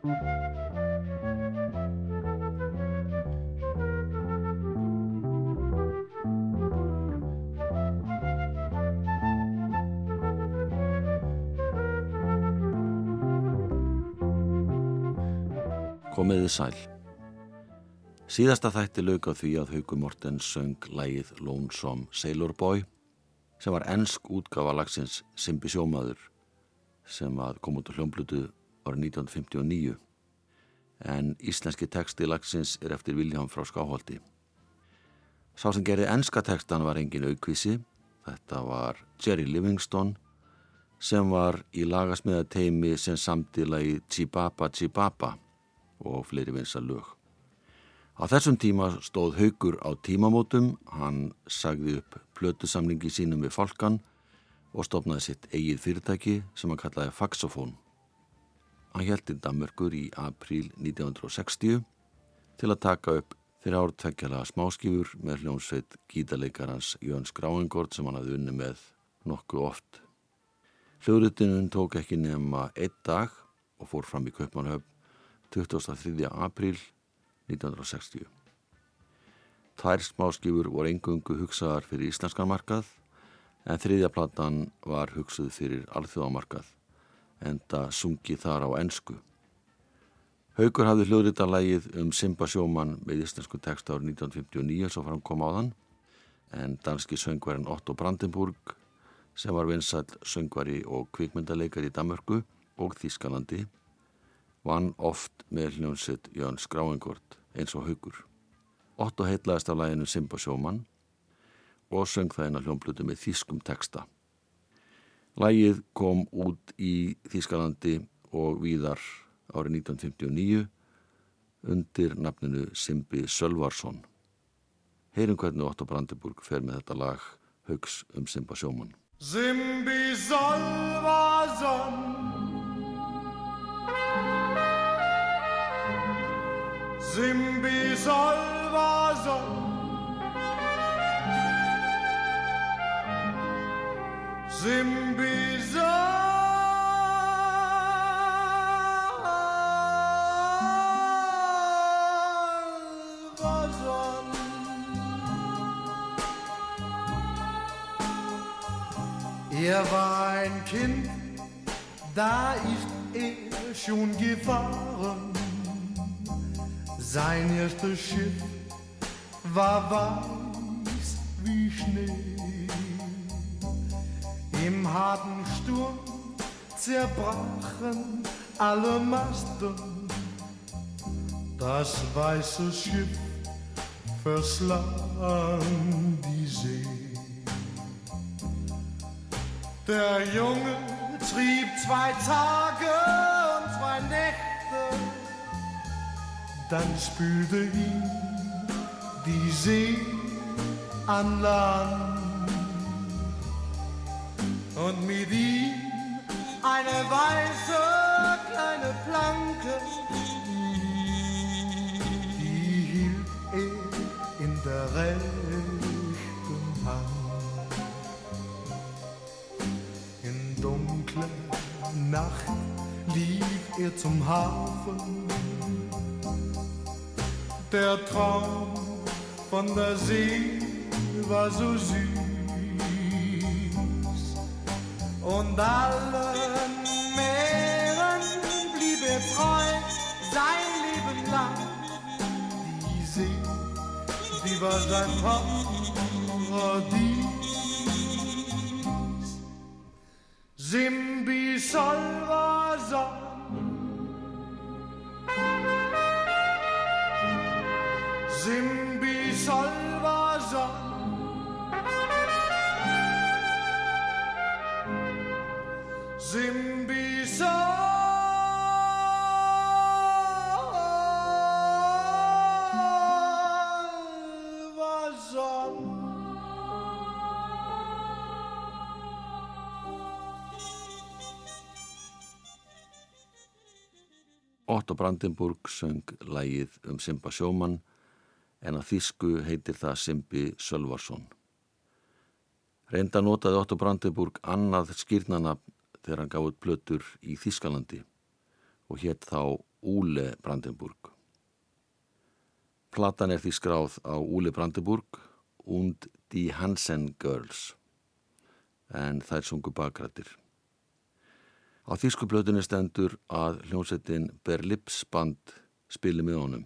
Komiði sæl. Síðasta þætti á því að Hauku Mortens söng lægið Lonesome Sailor Boy sem var ennsk útgafa lagsins Simbi Sjómaður sem kom út á hljómblutu árið 1959 en íslenski teksti lagsins er eftir Viljám frá Skáholti. Sá sem gerði ennska tekstan var engin aukvísi, þetta var Jerry Livingston sem var í lagasmiða teimi sem samtila í Chibaba Chibaba og fleiri vinsa lög. Á þessum tíma stóð Haugur á tímamótum, hann sagði upp plötusamlingi sínum við Falkan og stopnaði sitt eigið fyrirtæki sem hann kallaði Faxofón. Hann í Danmörkur í april 1960 til að taka upp þeirra ártvekkjala smáskifur með hljómsveit gítarleikarans Jöns Gráingård sem hann hafði unni með nokkuð oft. Hljóðrutinun tók ekki nema einn dag og fór fram í Kaupmannhöfn 23. apríl 1960. Tær smáskifur voru engungu hugsaðar fyrir íslenskan markað en þriðja platan var hugsuð fyrir alþjóðamarkað en það sungi þar á ennsku. Haugur hafði hljóðrita lægið um Simba sjóman með íslensku text árið 1959 svo fram kom á þann en danski söngverðin Otto Brandenburg sem var vinsall söngvari og kvikmyndaleikar í Damörgu og Þískalandi vann oft með hljónsitt Jörn Skráingort eins og haugur. Otto heitlaðist af læginu Simba sjóman og söng það eina hljónblutu með þýskum texta. Lægið kom út í Þýskalandi og víðar árið 1959 undir nafninu Simbi Sölvarsson. Heyrum hvernig Otto Brandenburg fer með þetta lag Haugs um Simba sjóman. Simbi Sölvarsson Simbi Salvazon Er war ein Kind, da ist er schon gefahren sein erstes Schiff war weiß wie Schnee. Im harten Sturm zerbrachen alle Masten. Das weiße Schiff verschlang die See. Der Junge trieb zwei Tage und zwei Nächte dann spülte ihn die See an Land und mit ihm eine weiße kleine Planke, die hielt er in der rechten Hand. In dunkler Nacht lief er zum Hafen. Der Traum von der See war so süß und allen Meeren blieb er treu sein Leben lang. Die See, die war sein Paradies. Simbi Salvazar Simbi Salvazar Otto Brandenburg söng lægið um Simba sjóman en að þýsku heitir það Simbi Sölvarsson. Reynda notaði Otto Brandenburg annað skýrnana þegar hann gáði plötur í Þýskalandi og hétt þá Úle Brandenburg. Platan er því skráð á Úle Brandenburg und Die Hansen Girls en þær sungu bakrættir. Á þýskublötunni stendur að hljómsettin Berlips band spili með honum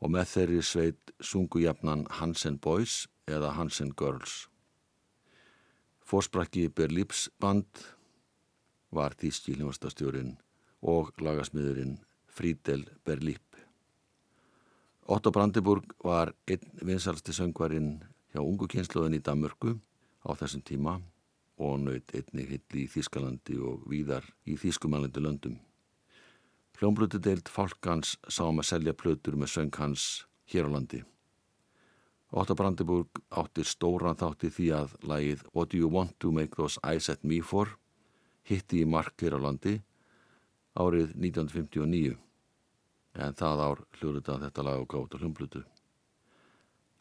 og með þeirri sveit sungu jafnan Hansen Boys eða Hansen Girls. Fórsprakki Berlips band var þýski hljómsdastjórin og lagasmiðurinn Frídel Berlip. Otto Brandenburg var einn vinsalsti söngvarinn hjá ungu kynsluðin í Danmörku á þessum tíma og naut einnig hilli í Þískalandi og víðar í Þískumalandi löndum. Hljómbluti deilt fálkans sá um að selja plötur með söng hans hér á landi. Otto Brandenburg átti stóran þátti því að lagið What do you want to make those eyes at me for hitti í mark hér á landi árið 1959 en það ár hljóðrita þetta lag og gátt á hljómblutu.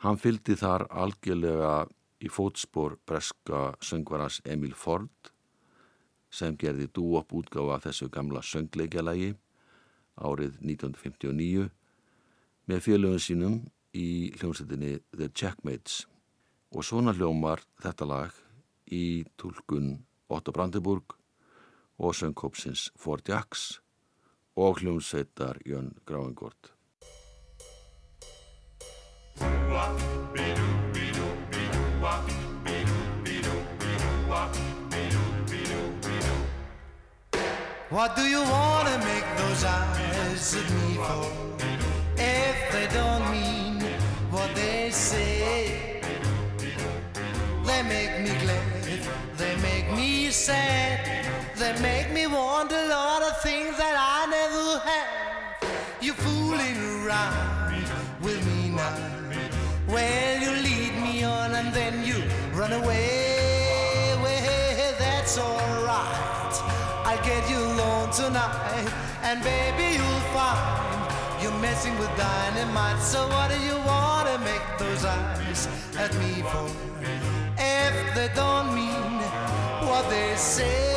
Hann fyldi þar algjörlega í fótspor breska söngvarans Emil Ford sem gerði dú-op útgáfa þessu gamla söngleikjalagi árið 1959 með félögum sínum í hljómsveitinni The Checkmates og svona hljómar þetta lag í tólkun Otto Brandenburg og söngkópsins Ford Jacks og hljómsveitar Jön Gráingort. What do you want to make those eyes at me for? If they don't mean what they say, they make me glad, they make me sad, they make me want a lot of things that I never had. You're fooling around with me now. Well, you lead me on and then you run away. Well, that's alright. I'll get you alone tonight, and baby, you'll find you're messing with dynamite. So, what do you want to make those eyes at me for? If they don't mean what they say.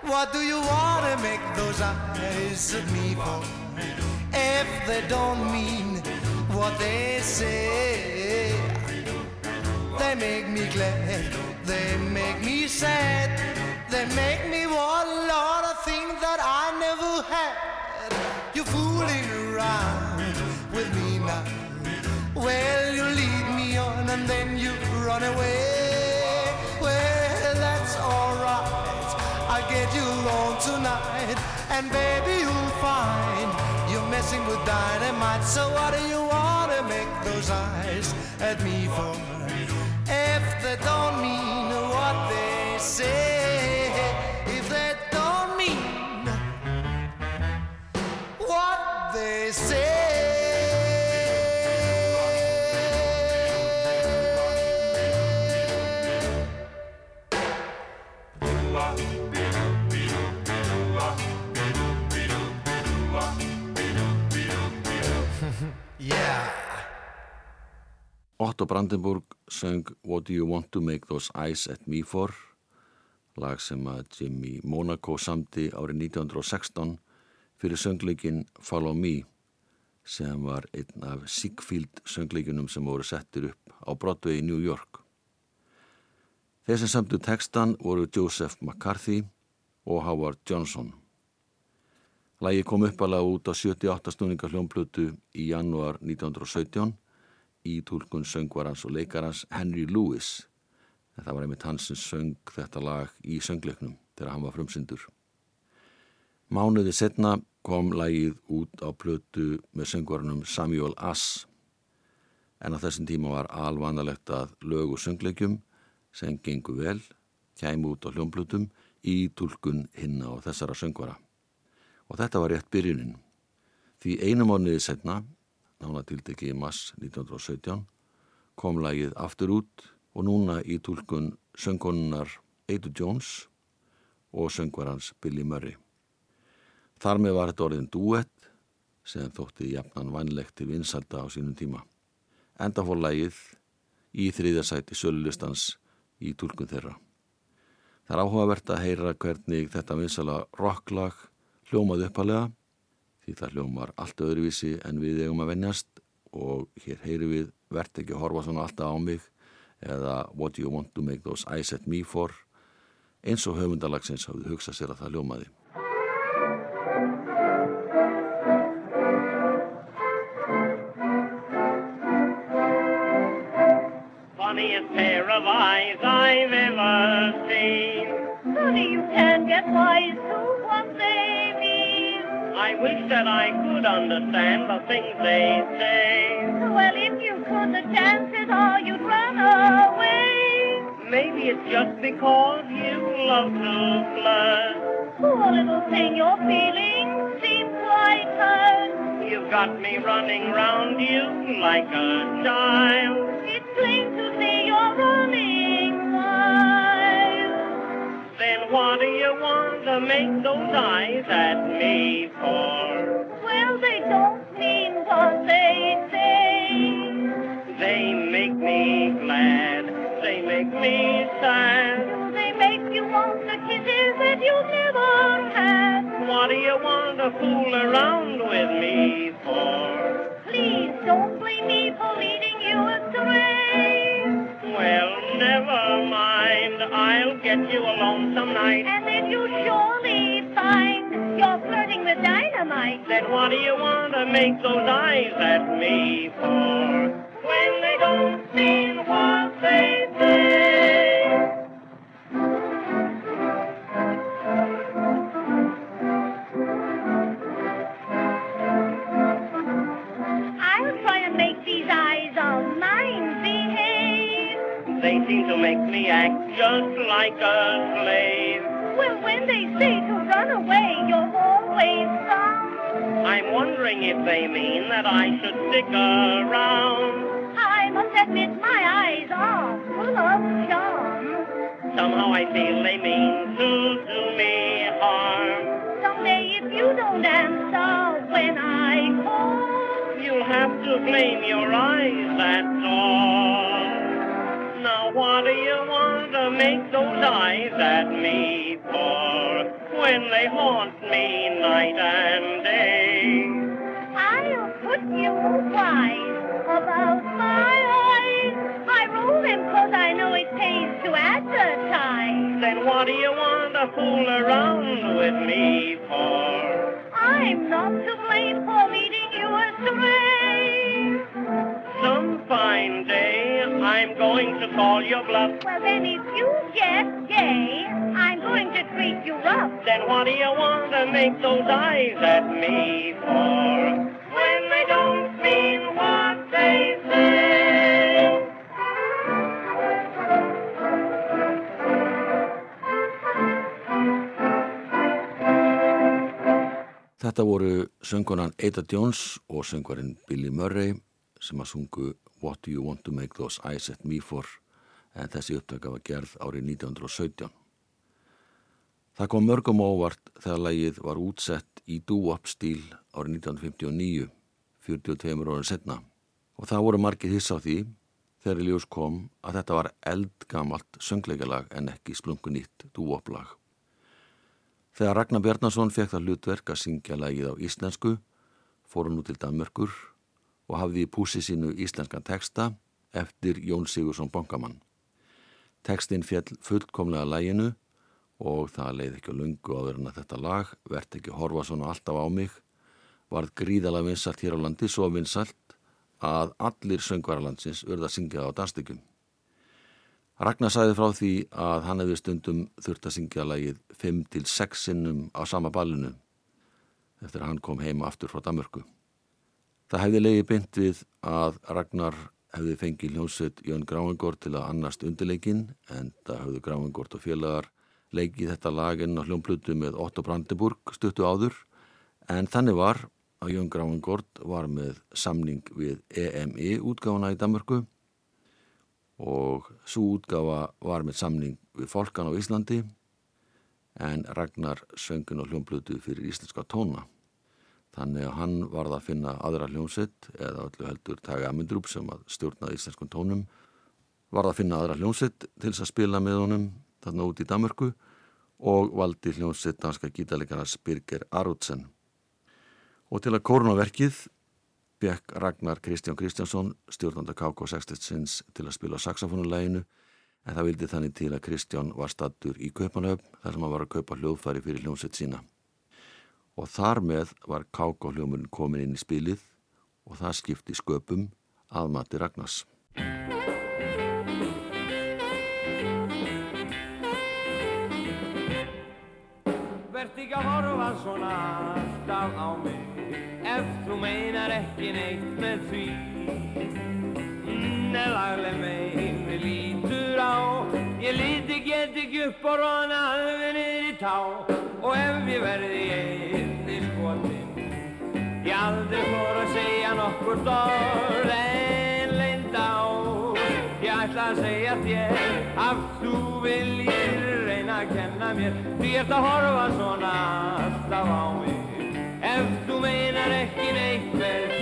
What do you want to make those eyes at me for? If they don't mean what they say. They make me glad, they make me sad, they make me want a lot of things that I never had. You're fooling around with me now. Well, you lead me on and then you run away. Well, that's alright. I'll get you alone tonight, and baby, you'll find you're messing with dynamite. So, what do you want to make those eyes at me for? Don't mean what they say, Otto Brandenburg söng What do you want to make those eyes at me for lag sem að Jimmy Monaco samti árið 1916 fyrir söngleikin Follow Me sem var einn af Sigfield söngleikunum sem voru settir upp á Broadway í New York. Þeir sem samtu textan voru Joseph McCarthy og Howard Johnson. Lægi kom uppalega út á 78 snúninga hljómblutu í janúar 1917 í tólkun söngvarans og leikarans Henry Lewis en það var einmitt hans sem söng þetta lag í söngleiknum þegar hann var frumsyndur. Mánuði setna kom lagið út á plötu með söngvaranum Samuel Ass en á þessum tíma var alvanalegt að lög og söngleikjum sem gengur vel kæmu út á hljómblutum í tólkun hinna og þessara söngvara. Og þetta var rétt byrjunin. Því einu mánuði setna nánatildegi í mass 1917 kom lagið aftur út og núna í tólkun söngkonunar Edu Jones og söngvarans Billy Murray. Þar með var þetta orðin duett sem þótti jafnan vannlegt til vinsalda á sínum tíma. Enda fór lagið í þriðasæti sölulistans í tólkun þeirra. Það er áhugavert að heyra hvernig þetta vinsala rocklag hljómaði uppalega því það hljómar allt öðruvísi en við eigum að vennjast og hér heyri við verðt ekki að horfa svona alltaf á mig eða What you want to make those eyes at me for eins og höfundalagsins hafði hugsað sér að það hljómaði. That I could understand the things they say. Well, if you could, the chances are you'd run away. Maybe it's just because you love to flirt. Poor little thing, your feelings seem quite hurt. You've got me running round you like a child. It's plain to see you're running wild. Then what do you want to make those eyes at me for? Me sad. Do they make you want the kisses that you never had? What do you want to fool around with me for? Please don't blame me for leading you astray. Well, never mind. I'll get you alone some night. And then you surely find you're flirting with dynamite. Then what do you want to make those eyes at me for? When they don't mean what act just like a slave. Well, when they say to run away, you're always some. I'm wondering if they mean that I should stick around. I must admit my eyes are full of charm. Somehow I feel they mean to do me harm. Someday if you don't answer when I call, You'll have to blame your eyes, that's all. Now what do you want to make those eyes at me for when they haunt me night and day? I'll put you wise about my eyes. I roll them 'cause I know it pays to advertise. Then what do you want to fool around with me for? I'm not to blame for leading you astray. Call your bluff. Well, then if you get gay, I'm going to treat you rough. Then what do you want to make those eyes at me for? When they don't mean what they say. Þetta voru söngunan Ada Jones og söngvarinn Billy Murray sem að sungu What do you want to make those eyes at me for en þessi upptaka var gerð árið 1917. Það kom mörgum óvart þegar lægið var útsett í doo-wop stíl árið 1959, 42 árið setna og það voru margir hiss á því þegar í ljós kom að þetta var eldgamalt söngleikalag en ekki splunkunýtt doo-wop lag. Þegar Ragnar Bjarnason fekk það hlutverk að syngja lagið á íslensku, fór hann út til Danmörkur og hafði í púsi sínu íslenskan teksta eftir Jón Sigursson Bongamann. Tekstinn fjall fullkomlega laginu og það leiði ekki á lungu áður en að þetta lag, verðt ekki horfa svona alltaf á mig, varð gríðalega vinsalt hér á landi, svo vinsalt að allir söngvaralandsins urða að syngja á dansstykkjum. Ragnar sagði frá því að hann hefði stundum þurft að syngja lagið 5-6 sinnum á sama ballinu eftir að hann kom heima aftur frá Damörku. Það hefði leiði bynt við að Ragnar hefði fengið hljómsveit Jón Gráingór til að annast undirleikin en það hefði Gráingórt og félagar leikið þetta laginn á hljómplutu með Otto Brandenburg stuttu áður en þannig var að Jón Gráingórt var með samning við EMI útgáfana í Damörku og svo útgáfa var með samning við fólkan á Íslandi en Ragnar söngin og hljómblutu fyrir íslenska tóna. Þannig að hann varð að finna aðra hljómsett eða öllu heldur Taga Amindrup sem að stjórnaði íslenskum tónum var að finna aðra hljómsett til þess að spila með honum þarna út í Damörku og valdi hljómsett danska gítarleikarnas Birger Arutsen. Og til að kórna verkið bekk Ragnar Kristján Kristjánsson stjórnanda KK60 til að spila saxofónuleginu en það vildi þannig til að Kristján var stattur í Kaupanöfn þar sem hann var að kaupa hljóðfæri fyrir hljómsett sína. Og þar með var KK hljómurinn komin inn í spilið og það skipti sköpum að mati Ragnars. Vert ekki að horfa svona alltaf á mig Ef þú meinar ekki neitt með því Nei, lagleg meini lítur á Ég líti get ekki upp og róna alveg niður í tá Og ef ég verði Ég aldrei fór að segja nokkur dórð En leind á. Ég ætla að segja þér Að þú viljir reyna að kenna mér. Því ert að horfa svona alltaf á mig. Ef þú meinar ekki neitt með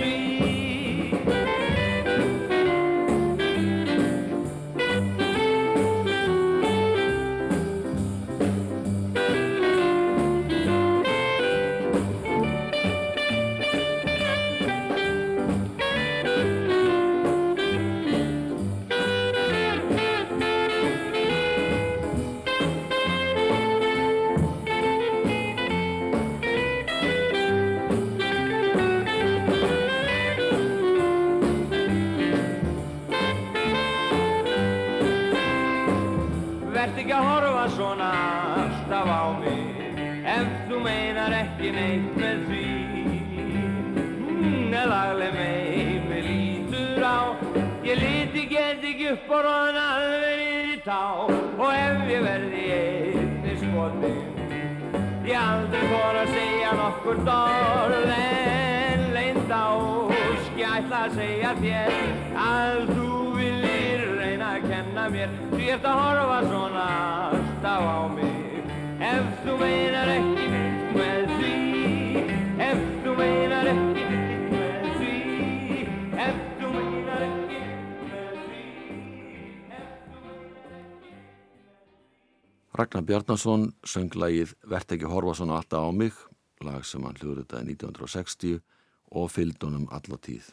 upp og alveg niður í tá. Og ef ég verði einni skotin Ég aldrei fór að segja nokkur dórð En leind á Ég ætla að segja þér Að þú viljir reyna að kenna mér. Því ert að horfa svona alltaf á mig. Ef þú meinar ekki með því? Ef þú meinar ekki Ragnar Bjarnason söng lagið Vert ekki horfa svona alltaf á mig, lag sem hann hljóðritaði 1960 og fylgd honum alla tíð.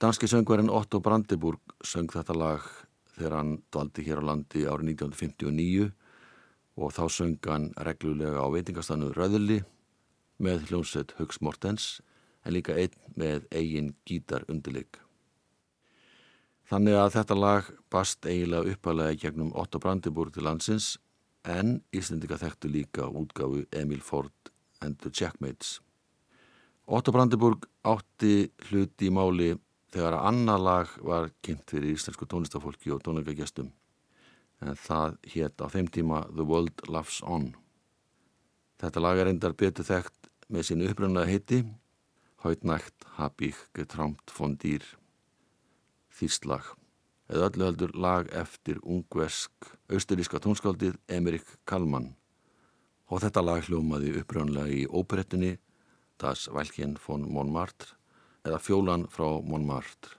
Danski söngverðin Otto Brandenburg söng þetta lag þegar hann dvaldi hér á landi árið 1959 og þá söng hann reglulega á veitingastannu Röðli með hljómsveit Hugs Mortens en líka einn með eigin gítar undirleik. Þannig að þetta lag bast eiginlega uppalega gegnum Otto Brandenburg til landsins en Íslendika þekktu líka útgáfu Emil Ford and the Checkmates. Otto Brandenburg átti hluti í máli þegar að annað lag var kynnt fyrir íslensku tónlistafólki og tónleikagestum en það hétt á þeim tíma The World Loves On. Þetta lag er endar betur þekkt með sínu uppröndaða heiti Hautnægt hab ich getrámt von dýr þýstlag eða öllu heldur lag eftir ungvesk austuríska tónskáldið Emmerich Kalman og þetta lag hljómaði upprönlega í óperettunni Das Weilchen von Montmartre eða Fjólan frá Montmartre.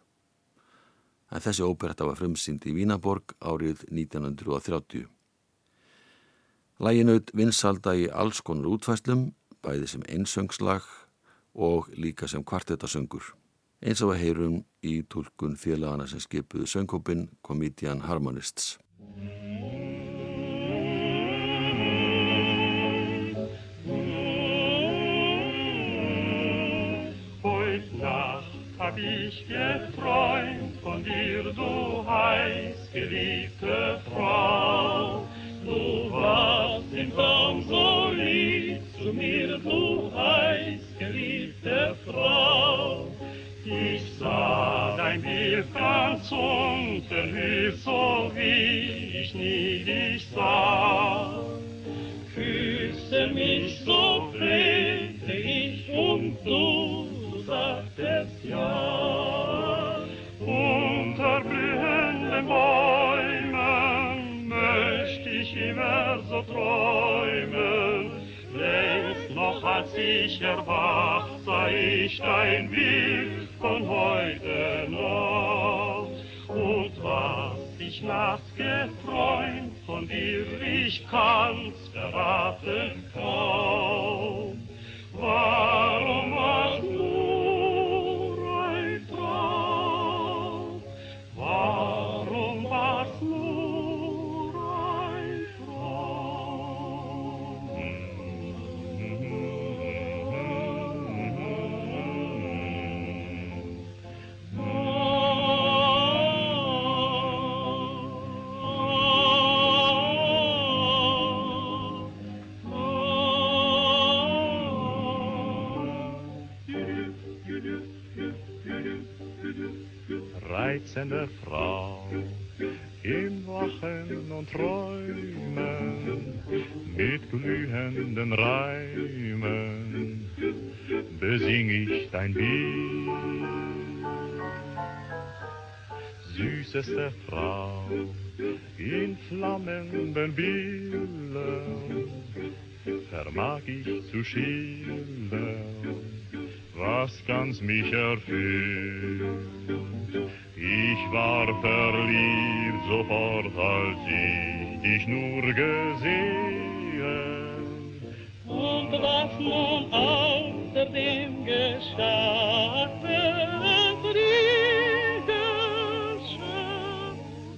En þessi óperetta var frumsýnd í Vínaborg árið 1930. Læginaut vinsalda í alls konar útfæslum, bæði sem einsöngslag og líka sem kvartettasöngur. Eins og að heyrum í tólkun félagana sem skipuðu söngkópin Comedian Harmonists. Heut Nacht hab ich geträumt von dir, du heiß geliebte Frau. Du warst im Traum so lieb zu mir, du heiß geliebte Frau. Ich sah dein Bild ganz unverhüllt, so wie ich nie dich sah. Küsse mich, so flehte ich und du sagtest ja. Unter blühenden Bäumen möchte ich immer so träumen als ich erwach, sei ich dein Bild von heute noch. Und was ich nass geträumt, von dir ich kann's verraten kaum. Was Reizende Frau im Wachen und Träumen mit glühenden Reimen besing ich dein Bild süßeste Frau in flammenden Bildern vermag ich zu schildern, was ganz mich erfüllt. Ich war verliebt sofort, als ich dich nur gesehen. Und was nun außerdem geschah,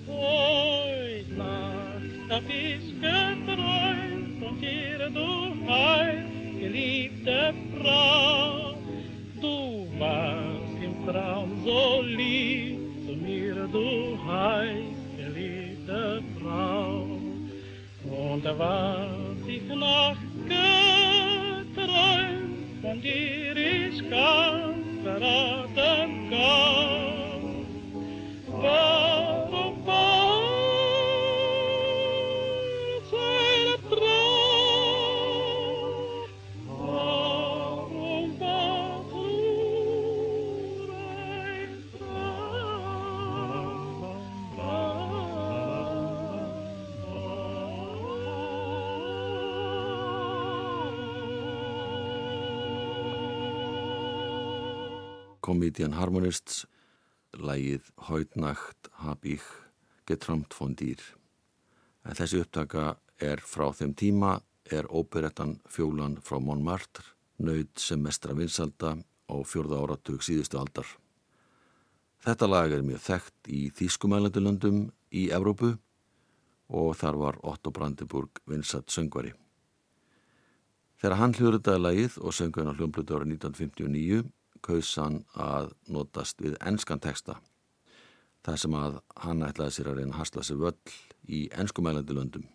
Heut Nacht hab ich geträumt von dir, du heiß geliebte Frau. Du warst im Traum so lieb du heiß geliebte Frau. Und war ich Nacht geträumt von dir, ich kann verraten kaum. Comedian Harmonists, lægið Hautnacht hab ich getrampt von dýr. En þessi upptaka er frá þeim tíma er óperettan Fjólan frá Montmartre, nöyð sem mestra vinsalda á fjörða áratug síðustu aldar. Þetta lag er mjög þekkt í Þýskumælendulöndum í Evrópu og þar var Otto Brandenburg vinsat söngvari. Þegar hann hljóðritaði lagið og söngu hann á hljómblutu ára 1959 kaus hann að notast við enskan texta. Það sem að hann ætlaði sér að reyna að hasla sér völl í enskumælandi löndum.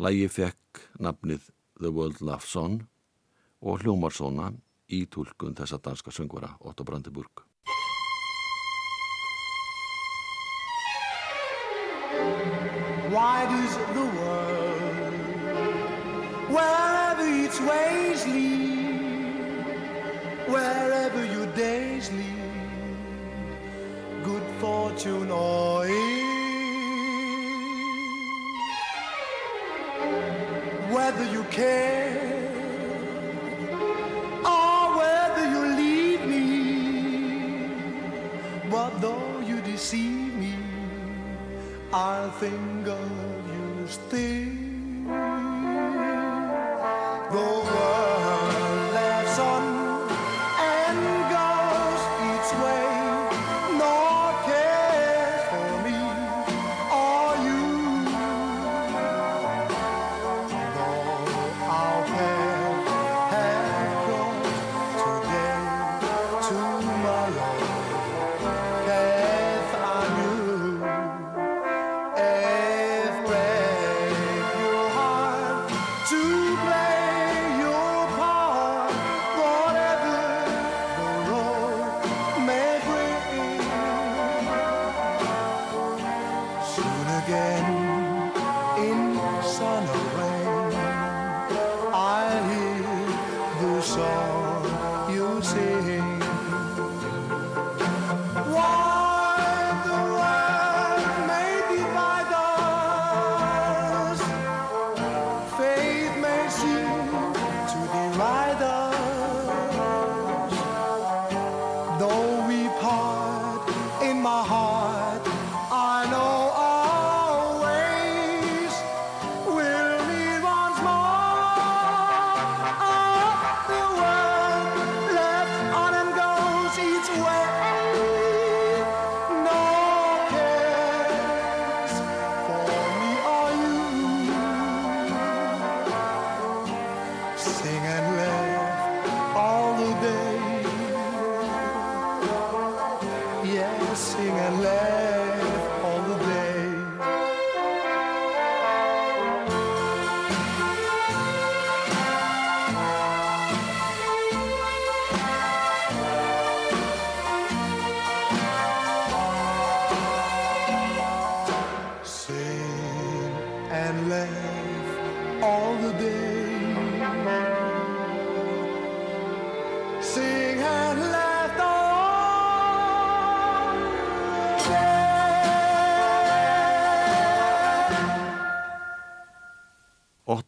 Lægi fekk nafnið The World Love Song og hljómar svona í tólkun þessa danska söngvara Otto Brandenburg. Why does the world, wherever its ways fortune or ill, whether you care or whether you leave me, but though you deceive me, I'll think of you still.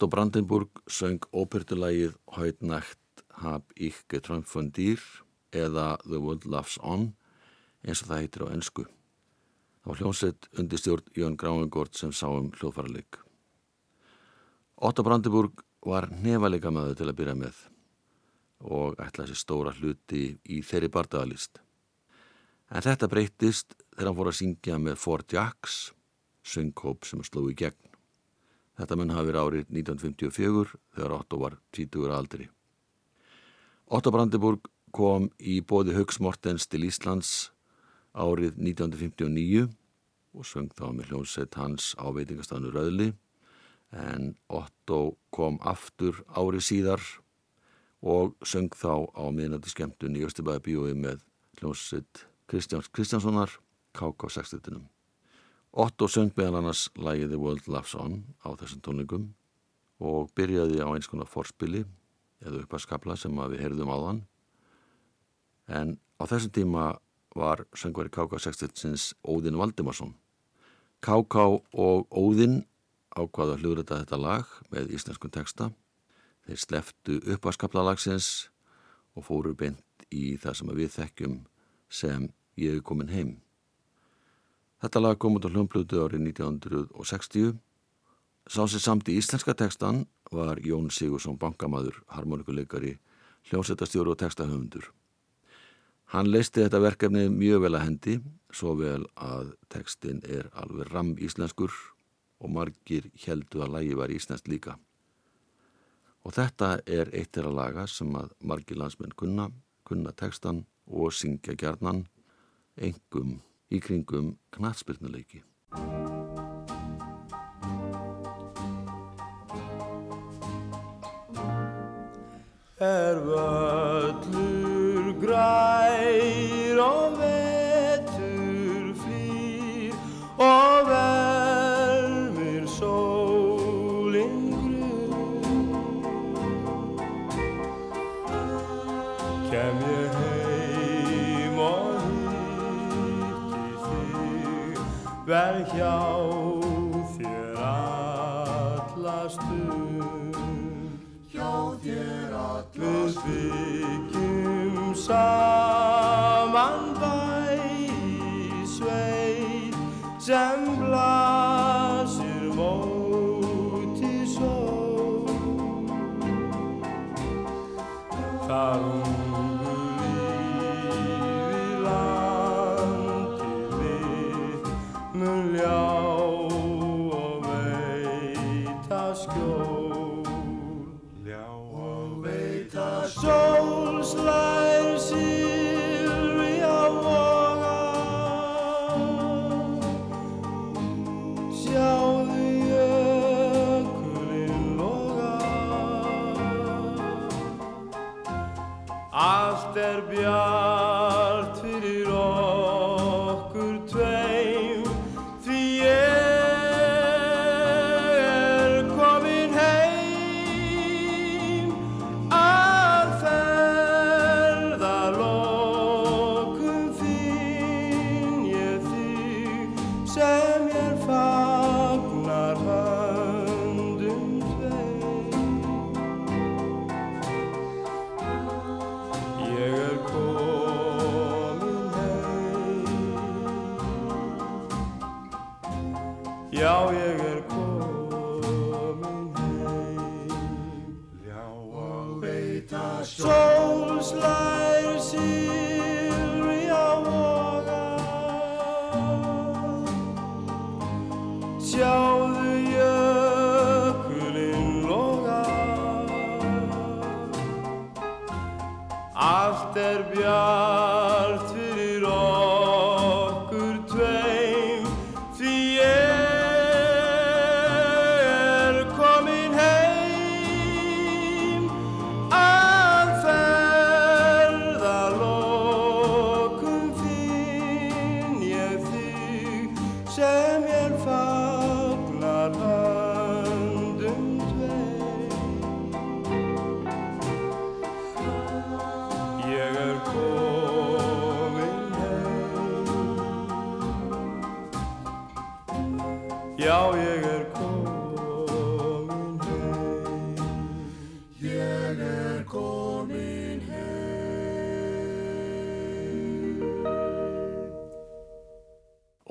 Otto Brandenburg söng ópertulægið Hautnacht hab ich geträumt von dir eða The World Loves On eins og það heitir á ennsku. Það var hljómsett undir stjórn Jón Gránengård sem sá um hljóðfæraleik. Otto Brandenburg var nefalega maður til að byrja með og ætlaði sér stóra hluti í þeirri bardagalist. En þetta breyttist þegar hann fór að syngja með Fort Jacks, söngkóp sem sló í gegn. Þetta mun hafi verið árið 1954 þegar Otto var 20 aldri. Otto Brandenburg kom í bóði Hauks Mortens til Íslands árið 1959 og söng þá með hljómsett hans á veitingastafnu Röðli en Otto kom aftur árið síðar og söng þá á miðnætti skemmtun í Östubæði bíói með hljómsett Kristjáns Kristjánssonar KK 60. Otto söng meðal annars lægið The World Loves On á þessum tónleikum og byrjaði á eins konar forspili eða uppaskapla sem við heyrðum á þann en á þessum tíma var söngveri KK60 Óðinn Valdimarsson. KK og Óðinn ákvaða að hljóðrita þetta lag með íslenskun texta. Þeir sleftu uppaskapla lagsins og fóru beint í það sem við þekkjum sem ég er komin heim Þetta lag kom út á hljómblutu árið 1960. Sá sem samt í íslenska tekstan var Jón Sigursson bankamaður, harmonikuleikari, hljómsættastjóru og tekstahöfundur. Hann leisti þetta verkefni mjög vel að hendi, svo vel að tekstin er alveg ram íslenskur og margir heldu að lagi var íslenskt líka. Og þetta er eitt er að laga sem að margir landsmenn kunna, kunna tekstan og syngja gjarnan, engum í kringum knatspilnuleiki. Er völlur grær og vetur flýr og vermir sólinn grunn Kem ég heim Vel hjá þér alla stund. Hjá þér alla stund. Við byggjum saman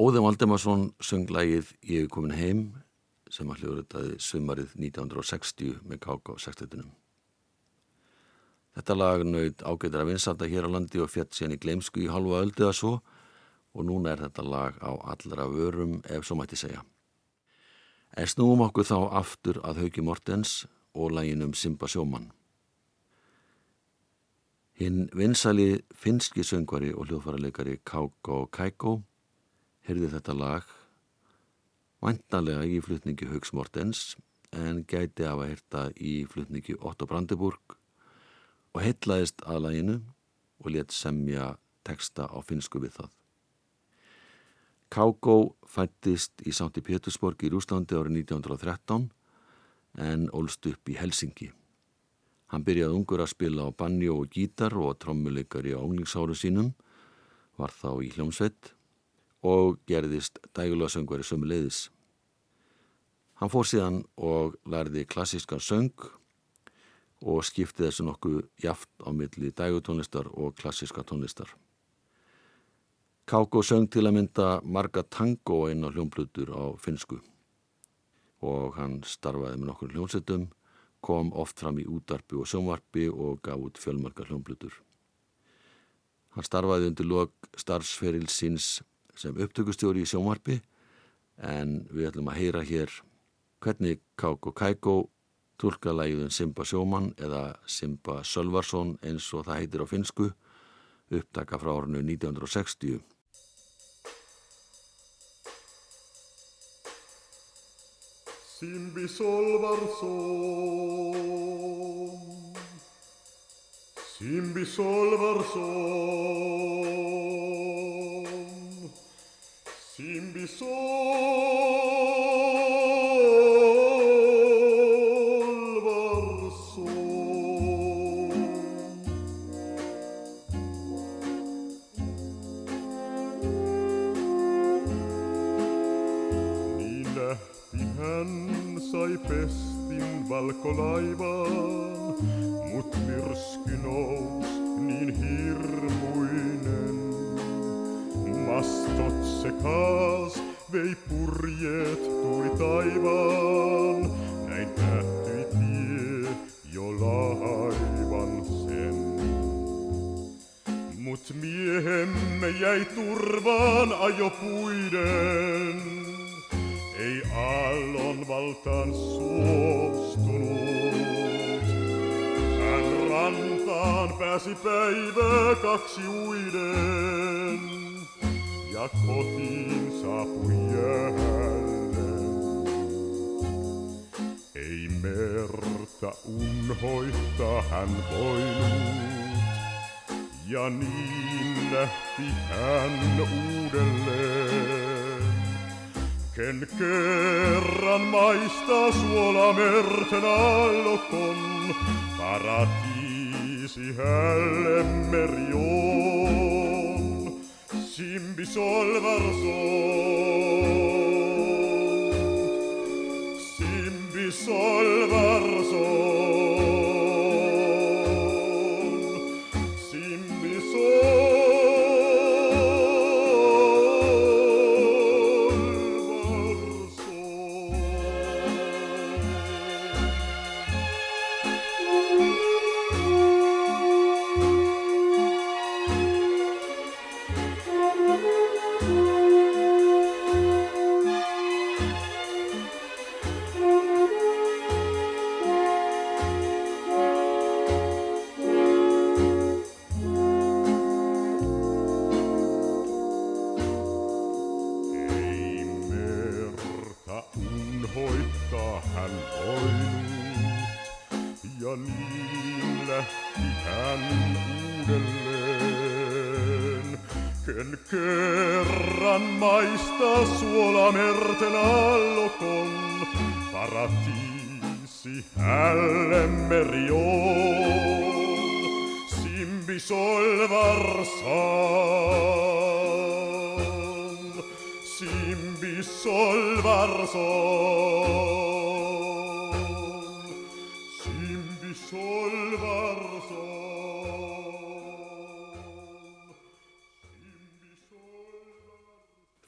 Óðin Valdemarsson söng lægið Ég er komin heim sem að hljóðritaði sumarið 1960 með KK 60. Þetta lag naut ágættir að vinsanda hér á landi og fjett síðan í gleimsku í halva öldu að svo og núna er þetta lag á allra vörum ef svo mætti segja. En snúum okkur þá aftur að Hauki Mortens og læginum Simba Sjómann. Hinn vinsali finski söngvari og hljóðfærarleikari Kauko Kaiko heyrði þetta lag væntanlega í flutningi Hauks Mortens en gæti af að heyrta í flutningi Otto Brandenburg og heitlaðist að læginu og let semja teksta á finsku við það. Kauko fættist í Sátti Pétursborg í Rúslandi árið 1913 en ólst upp í Helsingi. Hann byrjaði ungur að spila á banjo og gítar og trommuleikari á unglingsáru sínum, var þá í hljómsveit og gerðist dægulega söngveri sömu leiðis. Hann fór síðan og lærði klassískan söng og skipti þessu nokkuð jaft á milli dægutónlistar og klassíska tónlistar. Kauko söng til að mynda marga tango inn á hljómblutur á finsku og hann starfaði með nokkur hljómsettum, kom oft fram í útarpi og sjónvarpi og gaf út fjölmarka hljómblutur. Hann starfaði undir lok starfsferil síns sem upptökustjóri í sjónvarpi en við ætlum að heyra hér hvernig Kauko Kaiko tólka lægðun Simba Sjóman eða Simba Sölvarsson eins og það heitir á finsku upptaka frá árinu 1960. Simbi Solvarsson Simbi Solvarsson simbi sol. Niin nähtiin hän sai pestin valkolaivaan Mastot sekas, vei purjeet, tuli taivaan, näin päättyi tie jo laivan sen. Mut miehemme jäi turvaan ajopuiden, ei aallon valtaan suostunut. Hän rantaan pääsi päivää kaksi uiden ja kotiin saapui jälleen. Ei merta unhoittaa hän voinut. Ja niin lähti hän uudelleen. Ken kerran maistaa suolamerten allokon, paratiisi hälle meri on. simbi solvar sol. Simbi solvar sol. maista suolamerten allokon. Paratiisi hälle merioon, simbi solvarsaan, simbi.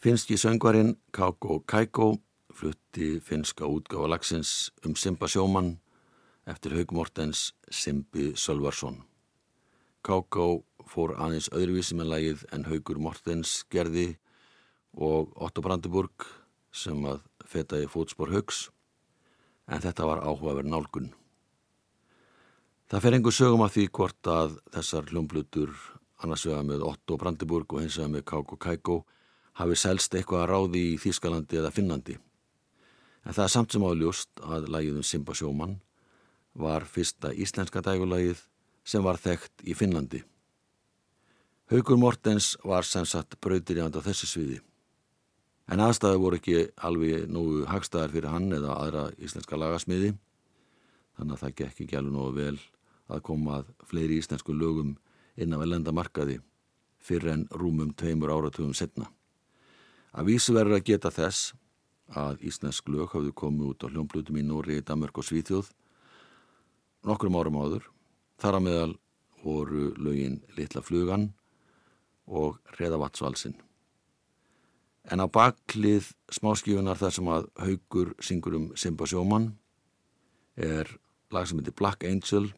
Í söngvarinn Káko Kaiko flutti finska útgáfa lagsins um Simba sjómann eftir Haug Mortens Simbi Sölvarsson. Káko fór aðeins öðruvísi með lagið en Haugur Mortens gerði og Otto Brandenburg sem að feta í fótspor Haugs en þetta var áhugaverð nálgun. Það fer engur sögum af því hvort að þessar hljómblutur annars vega með Otto Brandenburg og eins vega með Káko Kaiko hafi selst eitthvað að ráði í Þýskalandi eða Finnlandi. En það er samt sem áljóst að lagið um Simba Sjóman var fyrsta íslenska dægulagið sem var þekkt í Finnlandi. Haugur Mortens var sem sagt brautirjand á þessu sviði. En aðstæði voru ekki alveg nógu hagstæðar fyrir hann eða aðra íslenska lagasmiði, þannig að það gekk ekki alveg nógu vel að koma að fleiri íslensku lögum inn á elenda markaði fyrir en rúmum tveimur áratugum setna. Að vísu verður að geta þess að íslensk lög hafðu komið út á hljómblutum í Nóri, Danmark og Svíþjóð nokkrum árum áður. Þar að meðal voru lögin Littla flugan og Reðavatsvalsinn. En á baklið smáskífunar þar sem að haugur syngur um Simba Sjóman er lag sem heitir Black Angel,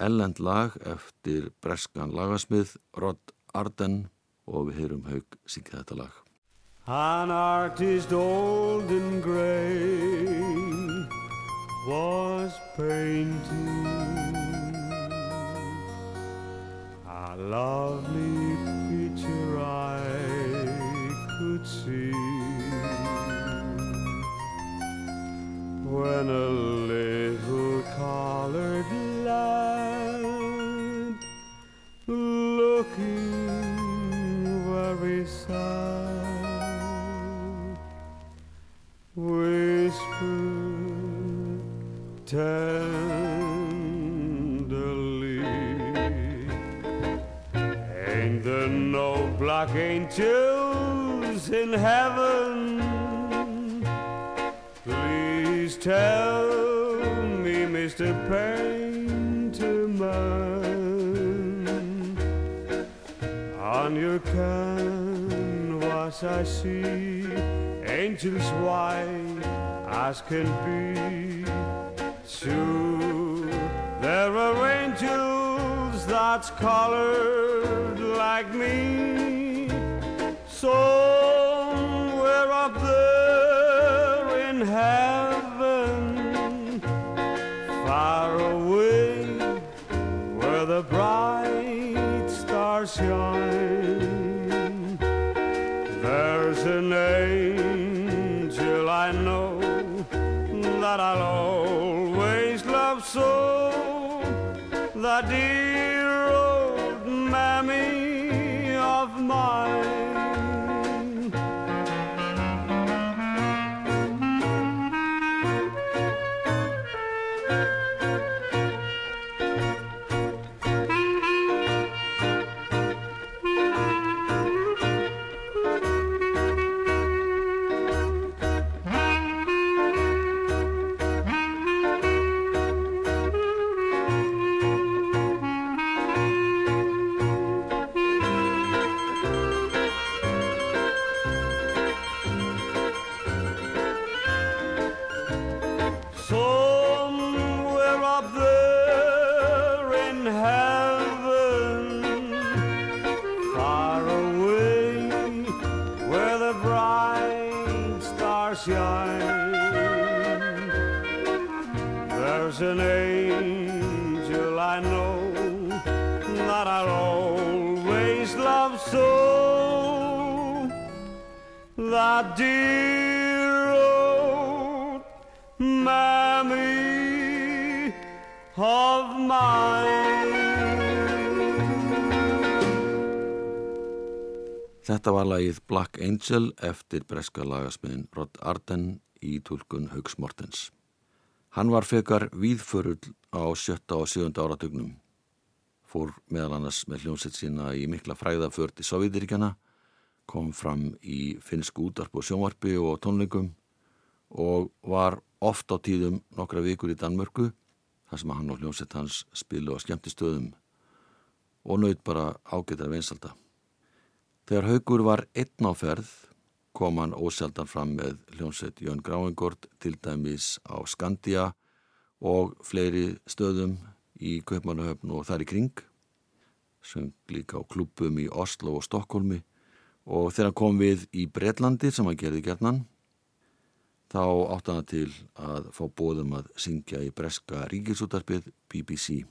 ellend lag eftir breskan lagasmið Rod Arden og við heyrum haug syngja þetta lag. An artist old and gray was painting. A lovely picture I could see when a tenderly Ain't there no black angels in heaven? Please tell me, Mr. Painterman. On your canvas I see angels white as can be. Sure, there are angels that's colored like me. Somewhere The dear Þetta var lagið Black Angel eftir breska lagasmiðin Rod Arden í tólkun Haugs Mortens. Hann var fekar víðförull á sjötta og sjöunda áratugnum. Fór meðal annars með hljómsett sína í mikla fræðafört í Sovjetiríkjana, kom fram í finnsku útarp og sjónvarpi og tónleikum og var oft á tíðum nokkra vikur í Danmörku þar sem hann og hljómsett hans spilu á skemmtistöðum og naut bara ágættar vinsalda. Þegar Haugur var einn á ferð kom hann ósjaldan fram með hljómsett Jón Gráingord til dæmis á Skandia og fleiri stöðum í Kaupmannahöfn og þar í kring sem líka á klubum í Oslo og Stokkólmi og þegar hann kom við í Breitlandi sem hann gerði gerðnan þá átt hann til að fá bóðum að syngja í breska ríkisútarpið BBC.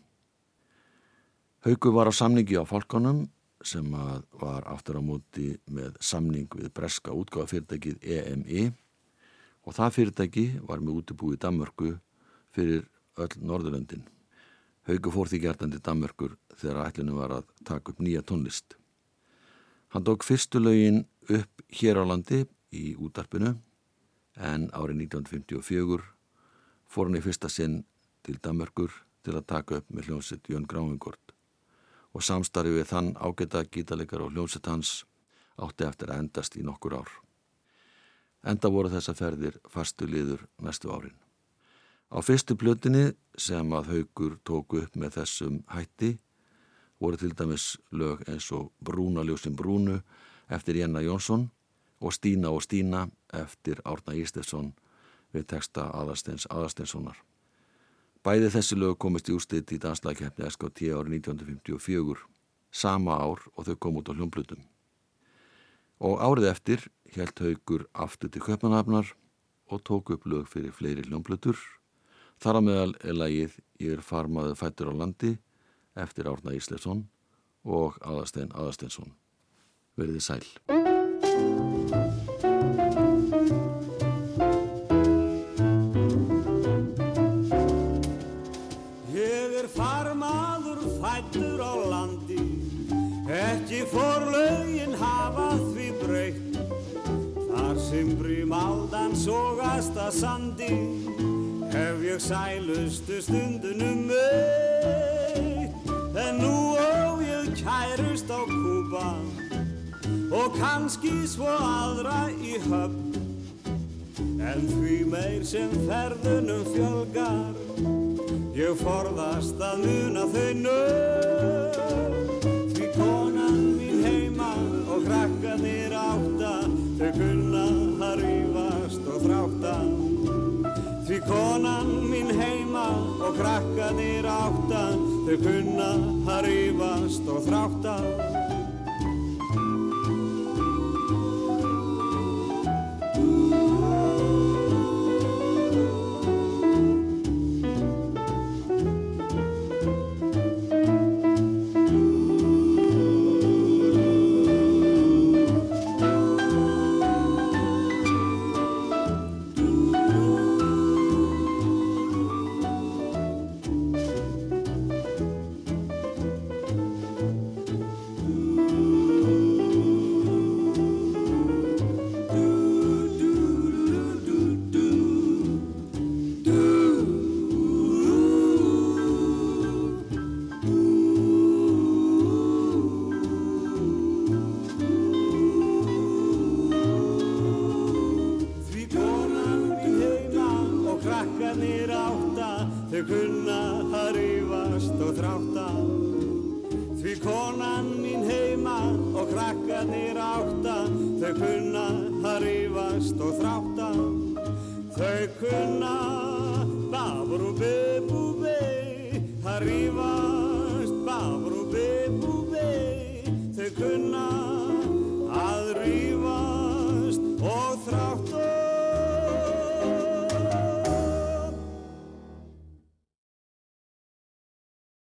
Haugur var á samningi á Falkonum sem var aftur á móti með samning við breska útgáðafyrirtækið EMI og það fyrirtæki var með útibúið Danmörku fyrir öll Norðurlöndin. Haugur fór því gertan til Danmörkur þegar ætlunum var að taka upp nýja tónlist. Hann tók fyrstu lögin upp hér á landi í útarpinu en árið 1954 fór hann í fyrsta sinn til Danmörkur til að taka upp með hljómsett Jón Gráingord og samstarfið við þann ágæta gítaleggar og hljómsett hans átti eftir að endast í nokkur ár. Enda voru þessa ferðir fastu liður næstu árin. Á fyrstu plötinni sem að haugur tóku upp með þessum hætti voru til dæmis lög eins og Brúna ljósin Brúnu eftir Jenna Jónsson og Stína og Stína eftir Árna Ístefsson við texta Aðarsteins Aðarsteinssonar. Bæði þessi lög komist í ústitt í danslækjefni SKT árið 1954, sama ár og þau kom út á hljómblutum. Og árið eftir helt haugur aftur til Köpmanhafnar og tók upp lög fyrir fleiri hljómblutur. Þar á meðal er lagið Ég er farmaðu fættur á landi eftir Árna Íslefsson og Aðarstein Aðarsteinsson. Verðið sæl. Lögin hafa því breytt. Þar sem brímaldan sógast að sandi Hef ég sælustu stundunum meitt En nú ó ég kærust á Kúpa Og kannski svo aðra í höfn. En því meir sem ferðunum fjölgar Ég forðast að muna þau nöfn og krakkanir átta Þau kunna að rífast og þrátta. Því konan mín heima og krakkanir átta Þau kunna að rífast og þrátta